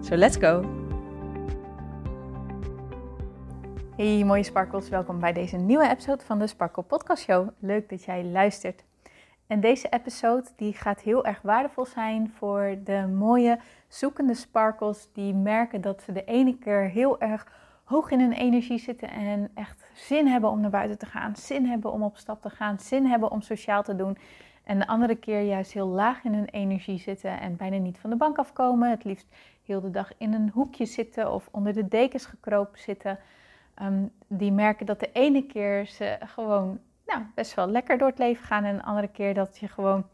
So let's go! Hey mooie sparkles, welkom bij deze nieuwe episode van de Sparkle Podcast Show. Leuk dat jij luistert. En deze episode die gaat heel erg waardevol zijn voor de mooie zoekende sparkles die merken dat ze de ene keer heel erg hoog in hun energie zitten en echt zin hebben om naar buiten te gaan, zin hebben om op stap te gaan, zin hebben om sociaal te doen. En de andere keer juist heel laag in hun energie zitten en bijna niet van de bank afkomen. Het liefst heel de dag in een hoekje zitten of onder de dekens gekropen zitten. Ehm, die merken dat de ene keer ze gewoon nou, best wel lekker door het leven gaan. En de andere keer dat je gewoon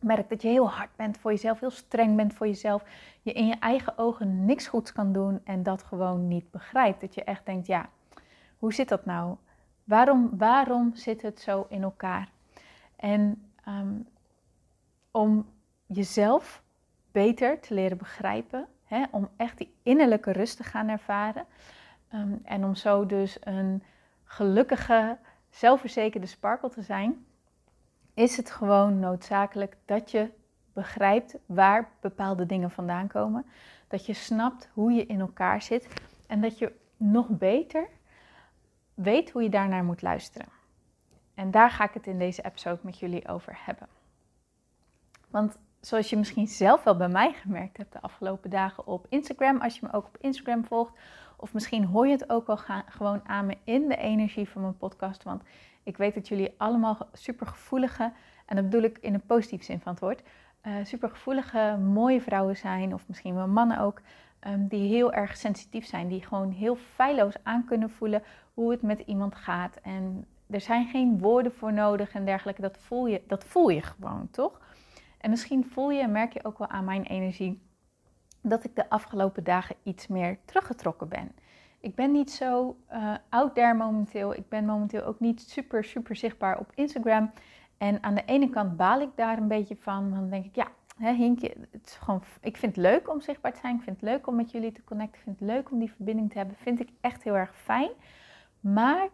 merkt dat je heel hard bent voor jezelf, heel streng bent voor jezelf. Je in je eigen ogen niks goeds kan doen en dat gewoon niet begrijpt. Dat je echt denkt, ja, hoe zit dat nou? Waarom, waarom zit het zo in elkaar? En ehm, om jezelf beter te leren begrijpen, hè, om echt die innerlijke rust te gaan ervaren. Ehm, en om zo dus een gelukkige, zelfverzekerde sparkle te zijn, is het gewoon noodzakelijk dat je begrijpt waar bepaalde dingen vandaan komen. Dat je snapt hoe je in elkaar zit en dat je nog beter weet hoe je daarnaar moet luisteren. En daar ga ik het in deze episode met jullie over hebben. Want zoals je misschien zelf wel bij mij gemerkt hebt de afgelopen dagen op Instagram, als je me ook op Instagram volgt, of misschien hoor je het ook al gewoon aan me in de energie van mijn podcast. Want ik weet dat jullie allemaal supergevoelige, en dat bedoel ik in een positieve zin van het woord, uh, supergevoelige, mooie vrouwen zijn, of misschien wel mannen ook, um, die heel erg sensitief zijn, die gewoon heel feilloos aan kunnen voelen hoe het met iemand gaat. En er zijn geen woorden voor nodig en dergelijke, dat voel je, dat voel je gewoon, toch? En misschien voel je en merk je ook wel aan mijn energie dat ik de afgelopen dagen iets meer teruggetrokken ben. Ik ben niet zo uh, out there momenteel. Ik ben momenteel ook niet super, super zichtbaar op Instagram. En aan de ene kant baal ik daar een beetje van. Dan denk ik, ja, hè, Hinkje, het is gewoon, ik vind het leuk om zichtbaar te zijn. Ik vind het leuk om met jullie te connecten. Ik vind het leuk om die verbinding te hebben. Vind ik echt heel erg fijn. Maar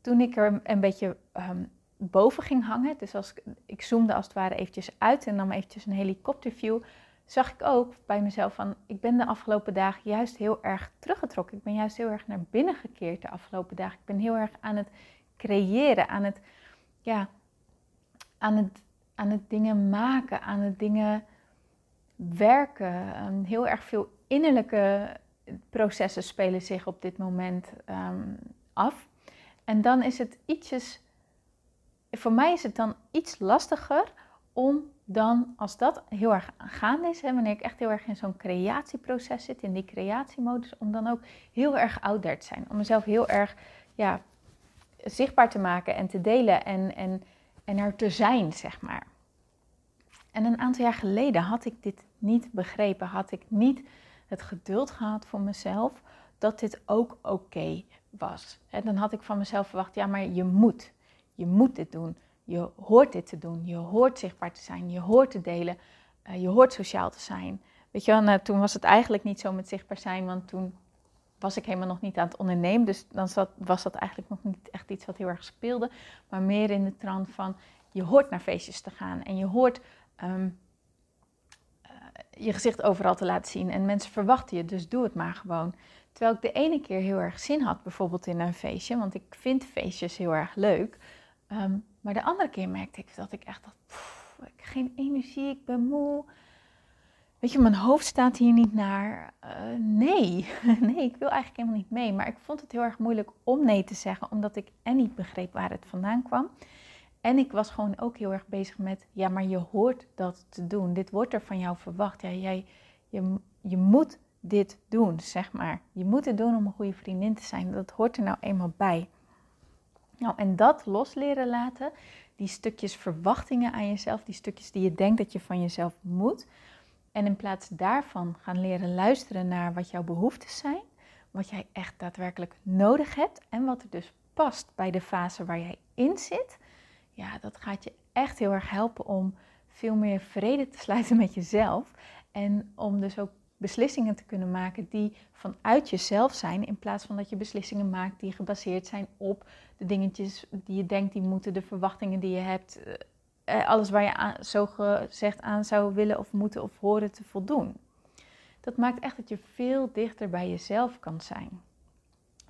toen ik er een beetje um, boven ging hangen, dus als ik, ik zoomde als het ware eventjes uit en nam eventjes een helikopterview zag ik ook bij mezelf van, ik ben de afgelopen dagen juist heel erg teruggetrokken. Ik ben juist heel erg naar binnen gekeerd de afgelopen dagen. Ik ben heel erg aan het creëren, aan het, ja, aan het, aan het dingen maken, aan het dingen werken. heel erg veel innerlijke processen spelen zich op dit moment um, af. En dan is het ietsjes, voor mij is het dan iets lastiger om dan, als dat heel erg gaande is, hè, wanneer ik echt heel erg in zo'n creatieproces zit, in die creatiemodus, om dan ook heel erg out there te zijn. Om mezelf heel erg ja, zichtbaar te maken en te delen en, en, en er te zijn, zeg maar. En een aantal jaar geleden had ik dit niet begrepen, had ik niet het geduld gehad voor mezelf dat dit ook oké was. En dan had ik van mezelf verwacht, ja, maar je moet, je moet dit doen. Je hoort dit te doen. Je hoort zichtbaar te zijn. Je hoort te delen. Uh, je hoort sociaal te zijn. Weet je wel, nou, toen was het eigenlijk niet zo met zichtbaar zijn, want toen was ik helemaal nog niet aan het ondernemen. Dus dan zat, was dat eigenlijk nog niet echt iets wat heel erg speelde. Maar meer in de trant van je hoort naar feestjes te gaan. En je hoort um, uh, je gezicht overal te laten zien. En mensen verwachten je, dus doe het maar gewoon. Terwijl ik de ene keer heel erg zin had, bijvoorbeeld in een feestje. Want ik vind feestjes heel erg leuk. Um, maar de andere keer merkte ik dat ik echt dacht, ik heb geen energie, ik ben moe. Weet je, mijn hoofd staat hier niet naar. Uh, nee, nee, ik wil eigenlijk helemaal niet mee. Maar ik vond het heel erg moeilijk om nee te zeggen, omdat ik en niet begreep waar het vandaan kwam. En ik was gewoon ook heel erg bezig met, ja, maar je hoort dat te doen. Dit wordt er van jou verwacht. Ja, jij, je, je moet dit doen, zeg maar. Je moet het doen om een goede vriendin te zijn. Dat hoort er nou eenmaal bij. Nou, en dat los leren laten, die stukjes verwachtingen aan jezelf, die stukjes die je denkt dat je van jezelf moet, En in plaats daarvan gaan leren luisteren naar wat jouw behoeftes zijn, wat jij echt daadwerkelijk nodig hebt en wat er dus past bij de fase waar jij in zit, ja, dat gaat je echt heel erg helpen om veel meer vrede te sluiten met jezelf en om dus ook beslissingen te kunnen maken die vanuit jezelf zijn, in plaats van dat je beslissingen maakt die gebaseerd zijn op de dingetjes die je denkt die moeten, de verwachtingen die je hebt, eh, eh, alles waar je zo gezegd aan zou willen of moeten of horen te voldoen. Dat maakt echt dat je veel dichter bij jezelf kan zijn.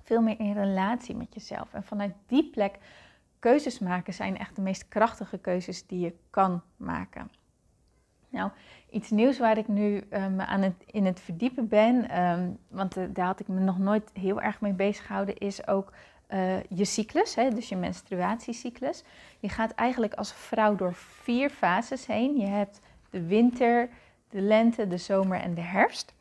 Veel meer in relatie met jezelf. En vanuit die plek keuzes maken zijn echt de meest krachtige keuzes die je kan maken. Nou, iets nieuws waar ik nu um, aan het, in het verdiepen ben, ehm, want uh, daar had ik me nog nooit heel erg mee bezig gehouden, is ook uh, je cyclus, hè, dus je menstruatiecyclus. Je gaat eigenlijk als vrouw door vier fases heen. Je hebt de winter, de lente, de zomer en de herfst.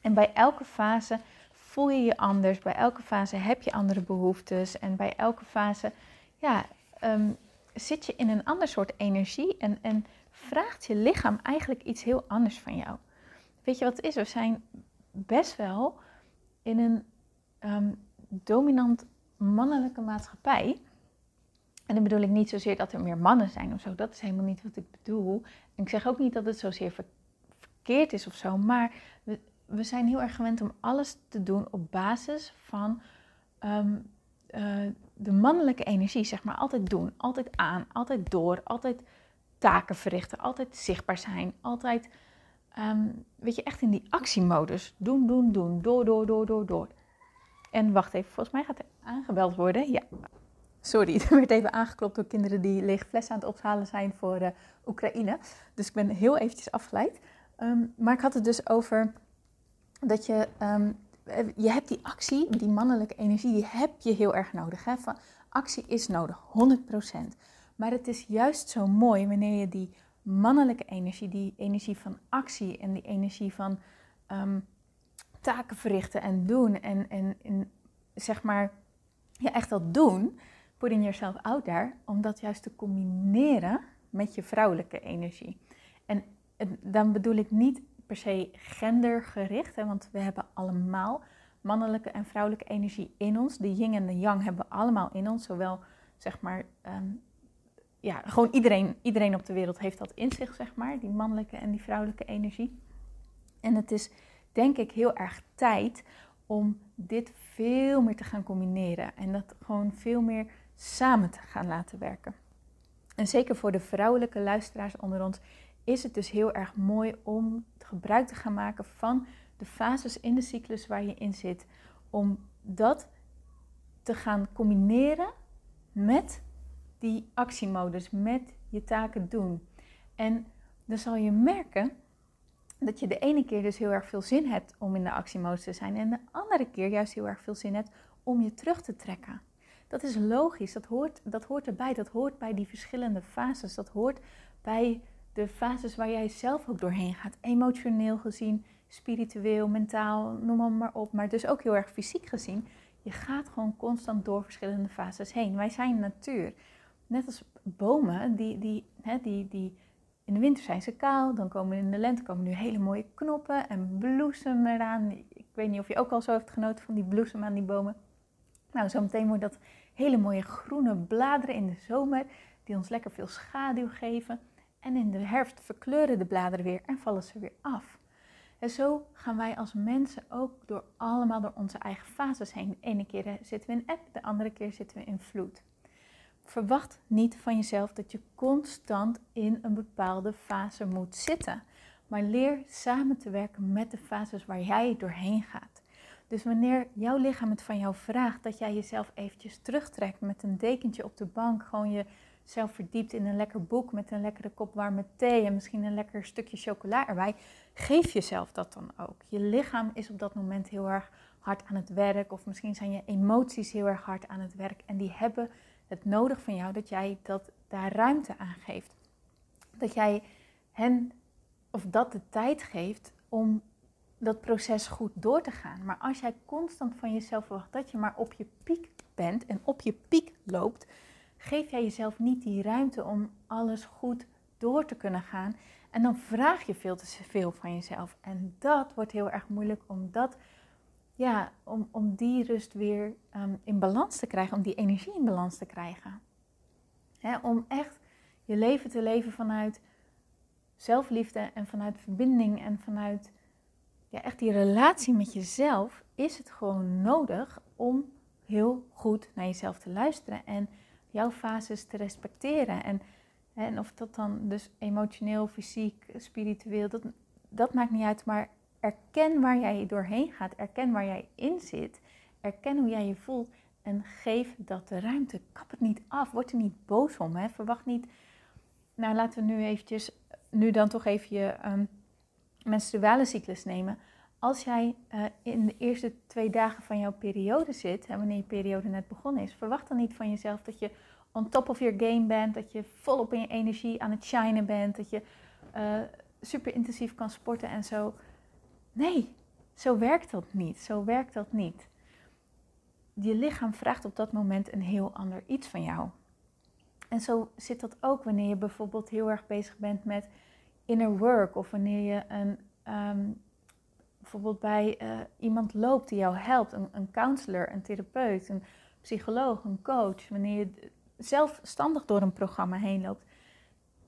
En bij elke fase voel je je anders, bij elke fase heb je andere behoeftes en bij elke fase ja, um, zit je in een ander soort energie en, en vraagt je lichaam eigenlijk iets heel anders van jou. Weet je wat het is? We zijn best wel in een um, dominant mannelijke maatschappij. En dan bedoel ik niet zozeer dat er meer mannen zijn of zo. Dat is helemaal niet wat ik bedoel. En ik zeg ook niet dat het zozeer verkeerd is of zo. Maar we, we zijn heel erg gewend om alles te doen op basis van um, uh, de mannelijke energie. Zeg maar altijd doen, altijd aan, altijd door, altijd taken verrichten, altijd zichtbaar zijn, altijd, um, weet je, echt in die actiemodus. Doen, doen, doen, door, door, door, door, door. En wacht even, volgens mij gaat er aangebeld worden. Ja. Sorry, er werd even aangeklopt door kinderen die lege flessen aan het ophalen zijn voor uh, Oekraïne. Dus ik ben heel eventjes afgeleid. Um, maar ik had het dus over dat je, um, je hebt die actie, die mannelijke energie, die heb je heel erg nodig. Hè? Actie is nodig, 100%. Maar het is juist zo mooi wanneer je die mannelijke energie, die energie van actie en die energie van um, taken verrichten en doen en, en, en zeg maar ja, echt dat doen, putting yourself out there, om dat juist te combineren met je vrouwelijke energie. En dan bedoel ik niet per se gendergericht, hè, want we hebben allemaal mannelijke en vrouwelijke energie in ons. De yin en de yang hebben we allemaal in ons, zowel zeg maar, um, ja, gewoon iedereen, iedereen op de wereld heeft dat in zich, zeg maar, die mannelijke en die vrouwelijke energie. En het is denk ik heel erg tijd om dit veel meer te gaan combineren en dat gewoon veel meer samen te gaan laten werken. En zeker voor de vrouwelijke luisteraars onder ons is het dus heel erg mooi om gebruik te gaan maken van de fases in de cyclus waar je in zit, om dat te gaan combineren met die actiemodus, met je taken doen. En dan zal je merken dat je de ene keer dus heel erg veel zin hebt om in de actiemodus te zijn en de andere keer juist heel erg veel zin hebt om je terug te trekken. Dat is logisch, dat hoort, dat hoort erbij, dat hoort bij die verschillende fases, dat hoort bij de fases waar jij zelf ook doorheen gaat, emotioneel gezien, spiritueel, mentaal, noem maar op, maar dus ook heel erg fysiek gezien. Je gaat gewoon constant door verschillende fases heen. Wij zijn natuur. Net als bomen, die, die, hè, die, die in de winter zijn ze kaal, dan komen in de lente komen nu hele mooie knoppen en bloesem eraan. Ik weet niet of je ook al zo heeft genoten van die bloesem aan die bomen. Nou, zometeen wordt dat hele mooie groene bladeren in de zomer, die ons lekker veel schaduw geven. En in de herfst verkleuren de bladeren weer en vallen ze weer af. En zo gaan wij als mensen ook door allemaal door onze eigen fases heen. De ene keer zitten we in eb, de andere keer zitten we in vloed. Verwacht niet van jezelf dat je constant in een bepaalde fase moet zitten. Maar leer samen te werken met de fases waar jij doorheen gaat. Dus wanneer jouw lichaam het van jou vraagt dat jij jezelf eventjes terugtrekt met een dekentje op de bank, gewoon jezelf verdiept in een lekker boek met een lekkere kop warme thee en misschien een lekker stukje chocola erbij, geef jezelf dat dan ook. Je lichaam is op dat moment heel erg hard aan het werk of misschien zijn je emoties heel erg hard aan het werk en die hebben het nodig van jou dat jij dat daar ruimte aan geeft. Dat jij hen of dat de tijd geeft om dat proces goed door te gaan. Maar als jij constant van jezelf verwacht dat je maar op je piek bent en op je piek loopt, geef jij jezelf niet die ruimte om alles goed door te kunnen gaan. En dan vraag je veel te veel van jezelf. En dat wordt heel erg moeilijk om, dat, ja, om, om die rust weer um, in balans te krijgen, om die energie in balans te krijgen. om echt je leven te leven vanuit zelfliefde en vanuit verbinding en vanuit ja, echt die relatie met jezelf, is het gewoon nodig om heel goed naar jezelf te luisteren en jouw fases te respecteren. En, en of dat dan dus emotioneel, fysiek, spiritueel, dat, dat maakt niet uit. Maar erken waar jij doorheen gaat, erken waar jij in zit, erken hoe jij je voelt en geef dat de ruimte. Kap het niet af, word er niet boos om. Hè. Verwacht niet, nou laten we nu eventjes, nu dan toch even je um, menstruale cyclus nemen als jij uh, in de eerste twee dagen van jouw periode zit, en wanneer je periode net begonnen is, verwacht dan niet van jezelf dat je on top of your game bent, dat je volop in je energie aan het shinen bent, dat je uh, super intensief kan sporten en zo. Nee, zo werkt dat niet. Zo werkt dat niet. Je lichaam vraagt op dat moment een heel ander iets van jou. En zo zit dat ook wanneer je bijvoorbeeld heel erg bezig bent met inner work of wanneer je een um, bijvoorbeeld bij uh, iemand loopt die jou helpt, een, een counselor, een therapeut, een psycholoog, een coach, wanneer je zelfstandig door een programma heen loopt,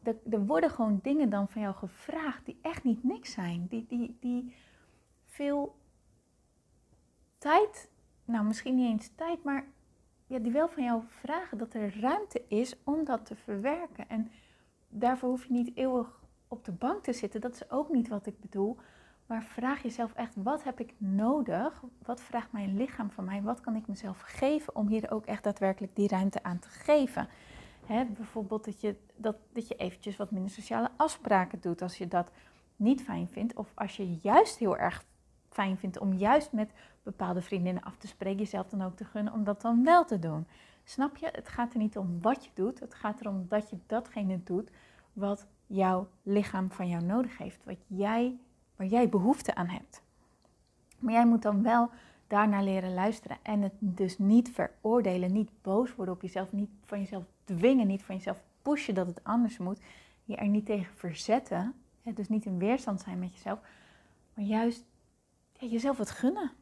er, er worden gewoon dingen dan van jou gevraagd die echt niet niks zijn, die, die, die veel tijd, nou misschien niet eens tijd, maar ja, die wel van jou vragen dat er ruimte is om dat te verwerken. En daarvoor hoef je niet eeuwig op de bank te zitten, dat is ook niet wat ik bedoel. Maar vraag jezelf echt, wat heb ik nodig? Wat vraagt mijn lichaam van mij? Wat kan ik mezelf geven om hier ook echt daadwerkelijk die ruimte aan te geven? bijvoorbeeld dat je, dat, dat je eventjes wat minder sociale afspraken doet als je dat niet fijn vindt. Of als je juist heel erg fijn vindt om juist met bepaalde vriendinnen af te spreken, jezelf dan ook te gunnen om dat dan wel te doen. Snap je? Het gaat er niet om wat je doet, het gaat erom dat je datgene doet wat jouw lichaam van jou nodig heeft. Wat jij waar jij behoefte aan hebt. Maar jij moet dan wel daarnaar leren luisteren en het dus niet veroordelen, niet boos worden op jezelf, niet van jezelf dwingen, niet van jezelf pushen dat het anders moet. Je er niet tegen verzetten, dus niet in weerstand zijn met jezelf, maar juist ja, jezelf het gunnen.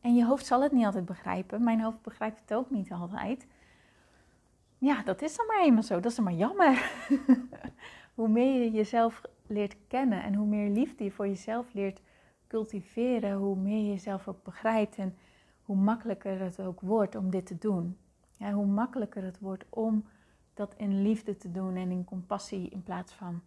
En je hoofd zal het niet altijd begrijpen. Mijn hoofd begrijpt het ook niet altijd. Ja, dat is dan maar eenmaal zo. Dat is dan maar jammer. Hoe meer je jezelf leert kennen en hoe meer liefde je voor jezelf leert cultiveren, hoe meer je jezelf ook begrijpt en hoe makkelijker het ook wordt om dit te doen. Ja, hoe makkelijker het wordt om dat in liefde te doen en in compassie in plaats van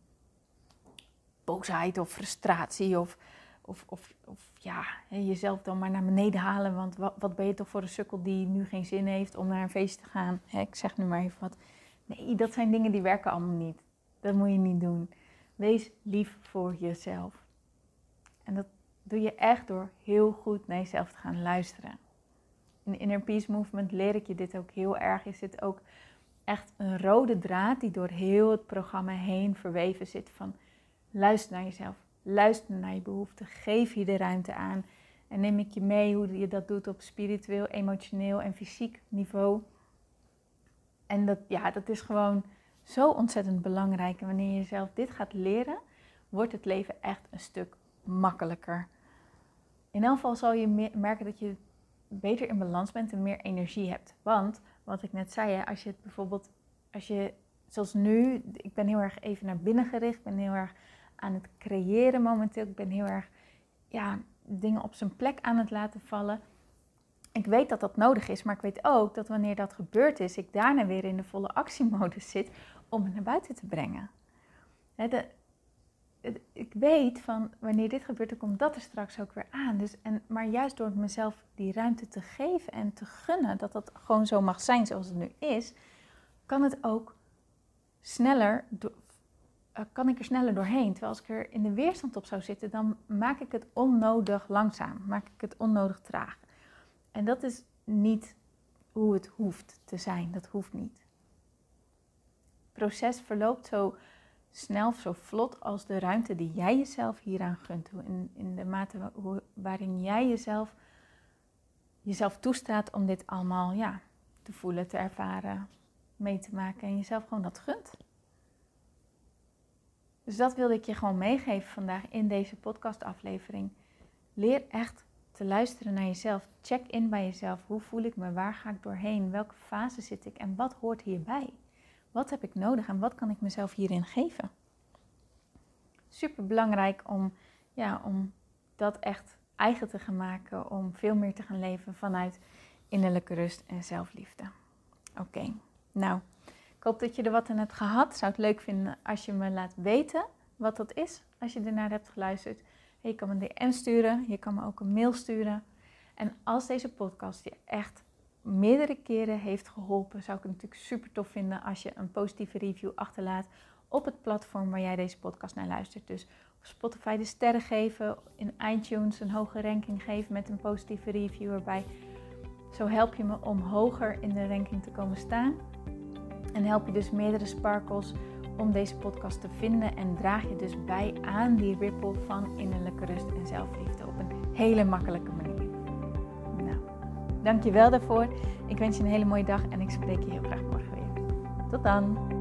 boosheid of frustratie of, of, of, of ja, jezelf dan maar naar beneden halen. Want wat, wat, ben je toch voor een sukkel die nu geen zin heeft om naar een feest te gaan? ik zeg nu maar even wat. Nee, dat zijn dingen die werken allemaal niet. Dat moet je niet doen. Wees lief voor jezelf. En dat doe je echt door heel goed naar jezelf te gaan luisteren. In Inner Peace Movement leer ik je dit ook heel erg. Is dit ook echt een rode draad die door heel het programma heen verweven zit van luister naar jezelf. Luister naar je behoeften. Geef je de ruimte aan. En neem ik je mee hoe je dat doet op spiritueel, emotioneel en fysiek niveau. En dat, ja, dat is gewoon zo ontzettend belangrijk. En wanneer je zelf dit gaat leren, wordt het leven echt een stuk makkelijker. In elk geval zal je merken dat je beter in balans bent en meer energie hebt. Want, wat ik net zei, als je het bijvoorbeeld, als je, zoals nu, ik ben heel erg even naar binnen gericht, ben heel erg aan het creëren momenteel, ik ben heel erg, ja, dingen op zijn plek aan het laten vallen. Ik weet dat dat nodig is, maar ik weet ook dat wanneer dat gebeurd is, ik daarna weer in de volle actiemodus zit om het naar buiten te brengen. de, ik weet van wanneer dit gebeurt, dan komt dat er straks ook weer aan. Dus, en, maar juist door mezelf die ruimte te geven en te gunnen dat dat gewoon zo mag zijn zoals het nu is, kan het ook sneller, uh, kan ik er sneller doorheen. Terwijl als ik er in de weerstand op zou zitten, dan maak ik het onnodig langzaam, maak ik het onnodig traag. En dat is niet hoe het hoeft te zijn. Dat hoeft niet. Het proces verloopt zo snel, zo vlot als de ruimte die jij jezelf hieraan gunt. In, in de mate waarin jij jezelf, jezelf toestaat om dit allemaal ja, te voelen, te ervaren, mee te maken en jezelf gewoon dat gunt. Dus dat wilde ik je gewoon meegeven vandaag in deze podcastaflevering. Leer echt te luisteren naar jezelf. Check in bij jezelf. Hoe voel ik me? Waar ga ik doorheen? Welke fase zit ik? En wat hoort hierbij? Wat heb ik nodig en wat kan ik mezelf hierin geven? Super belangrijk om, ja, om dat echt eigen te gaan maken. Om veel meer te gaan leven vanuit innerlijke rust en zelfliefde. Oké, nou, ik hoop dat je er wat aan hebt gehad. Zou het leuk vinden als je me laat weten wat dat is als je ernaar hebt geluisterd. Je kan me een DM sturen, je kan me ook een mail sturen. En als deze podcast je echt meerdere keren heeft geholpen, zou ik het natuurlijk super tof vinden als je een positieve review achterlaat op het platform waar jij deze podcast naar luistert. Dus op Spotify de sterren geven, in iTunes een hoge ranking geven met een positieve review erbij. Zo help je me om hoger in de ranking te komen staan. En help je dus meerdere sparkles om deze podcast te vinden en draag je dus bij aan die ripple van innerlijke rust en zelfliefde op een hele makkelijke manier. Nou, dankjewel daarvoor. Ik wens je een hele mooie dag en ik spreek je heel graag morgen weer. Tot dan!